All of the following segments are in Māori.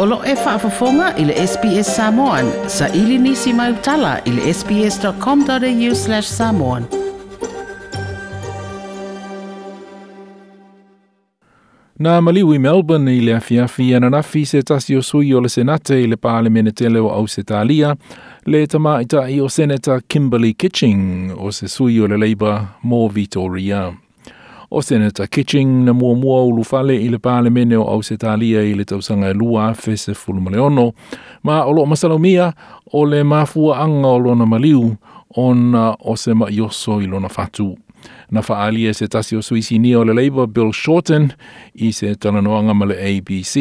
Olo e whaafafonga i le SPS Samoan. Sa ili nisi mai utala i le sps.com.au slash samoan. Nā maliu i Melbourne i le afiafi i ananafi se tasi o sui o le senate i le pāle menetele o Ausetalia, le tamā i o Senator Kimberly Kitching o se sui o le Labour mō Vitoria. Vitoria o Senator Kitching na mua mua ulu fale i le pale mene o au se talia i le tausanga e lua fese fulumaleono, ma o loo masalomia o le mafua anga o lona maliu ona o se ma yoso i lona fatu. Na faalia e se tasi o suisi ni o le Labour Bill Shorten i se talanoanga ma le ABC,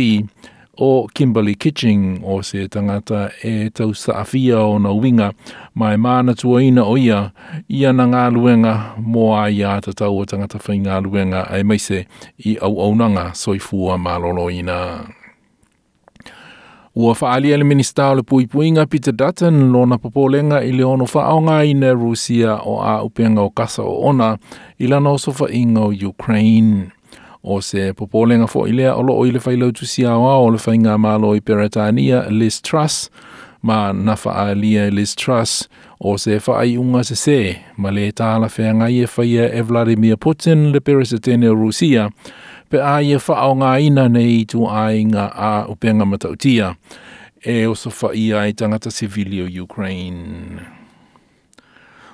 o Kimberley Kitching o se tangata e tau saafia o na winga mai mana tuaina o ia ia na ngā luenga mō a ia ta tau o tangata whai ngā luenga ai meise i au aunanga soifua mālolo ina. Ua whaalia le minister o le puipuinga Peter Dutton lo na popolenga i leono whaonga i Rusia o a upenga o kasa o ona i o sofa inga o Ukraine o se popolenga fo i lea olo o ile fai lau tusi awa o le fai ngā malo i Peretania Liz Truss ma nafa a lia Liz Truss o se fai ai unga se se ma le tāla fea ngai e fai e, e Vladimir Putin le Peretania Rusia pe a ia e fa o ngā ina nei tu a inga a upenga matautia e o so fa ia i tangata civilio Ukraine.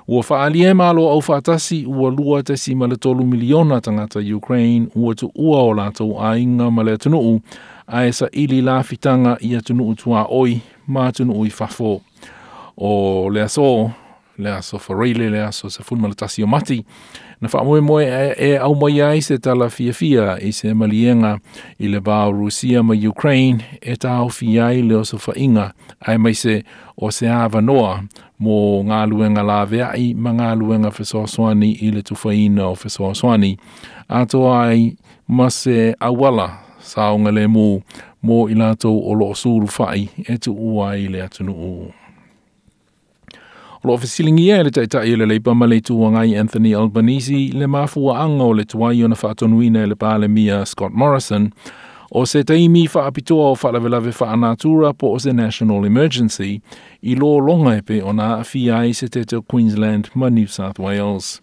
Ua whaalie malo au faatasi ua lua te si male tolu miliona tangata Ukraine ua tu ua o lātou a inga male tunuu a e ili la fitanga i a tunuu tua oi ma tunuu i fafo. O lea soo, le aso whareile le aso se funmala tasi o mati. Na wha moe moe e, au mai ai se tala fia fia i se malienga i le bao Rusia ma Ukraine e ta au fia i le oso whainga ai mai se o se awa noa mo ngā luenga la vea i ma ngā luenga whesoaswani i le tufaina o whesoaswani. A to ai ma se awala sa le mō mo ilato lātou o loo suru whai e tu ua i le atunu uu. Lo o fesilingi e le tai tai le leipa ma le tuangai Anthony Albanese le mafua anga o le tuai o na whaatonuina e le pale mia Scott Morrison o se teimi whaapitoa o whalavelave whaanatura po o se National Emergency i lo longa epe o na afi ai se te te Queensland ma New South Wales.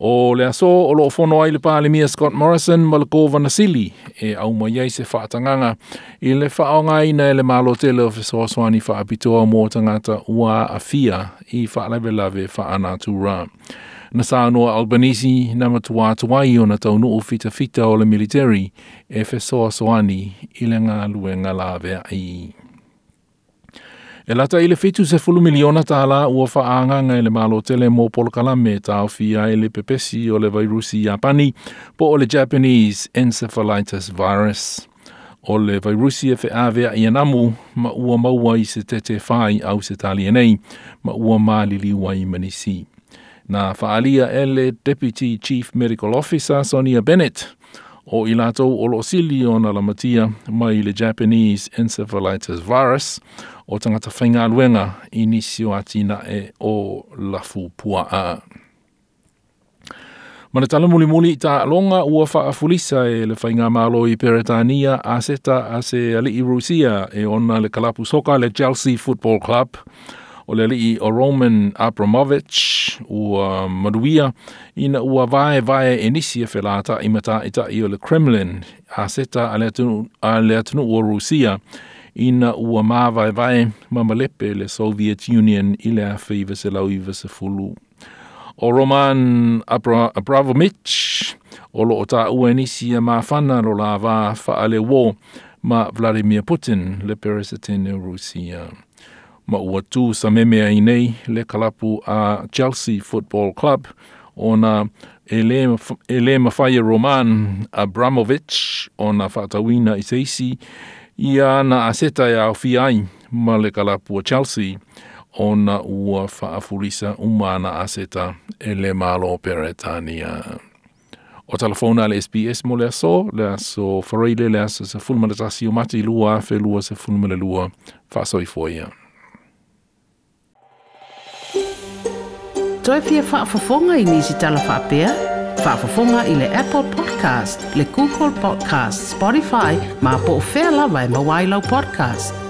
O le aso o loo fono ai le pāle mia Scott Morrison ma le kōwa na sili e au mai ai se whaatanganga i le whaonga i nei le malo te le ofiso o swani whaapitoa mō tangata ua a fia i whaalewe lawe whaana tu rā. Na sā noa Albanese na matua tuai o na tau nuu fita fita o le military e whesoa soani i le ngā lue ngā lawe ai. i. E lata ile fitu se fulu miliona ta ala ua fa anganga ele malo tele mo polo kalame ta ofia ele pepesi o le virusi Japani po o le Japanese Encephalitis Virus. O le virusi e fe avea i anamu ma ua maua i se tete fai au se talienei ma ua maalili ua i manisi. Na faalia ele Deputy Chief Medical Officer Sonia Bennett o i lātou o sili o na lamatia mai le Japanese Encephalitis Virus o tangata whainga luenga i nisi atina e o lafu pua a. Mana tala muli muli ta longa ua faa fulisa e le whainga malo i Peretania a seta a se ali i Rusia e ona le kalapu soka le Chelsea Football Club. olelei o Roman Abramovich ua maruia ina ua vae vae e nisi e felata i mata i o le Kremlin a seta a le atunu, a Rusia ina ua mā vae vae mamalepe le Soviet Union i le awhi O Roman Abra, Abramovich o loo tā ua nisi e māwhana ro lava wā wha ma Vladimir Putin le Peresetin e Rusia. ma ua tū sa memea i nei le kalapu a Chelsea Football Club o na ele, ele mawhaia Roman Abramovich o na whatawina i seisi i a na aseta e au fiai ma le kalapu a Chelsea o na ua whaafurisa umana aseta ele malo peretania. O telefona le SBS mo le aso, le aso whareile le aso sa fulmanatasi o mati lua, fe lua sa fulmanalua, whaasoi foia. ia. fa whaafafonga i nisi talawha Fa Whaafafonga i le Apple Podcast, le Google Podcast, Spotify, ma po o whea lawa e podcast.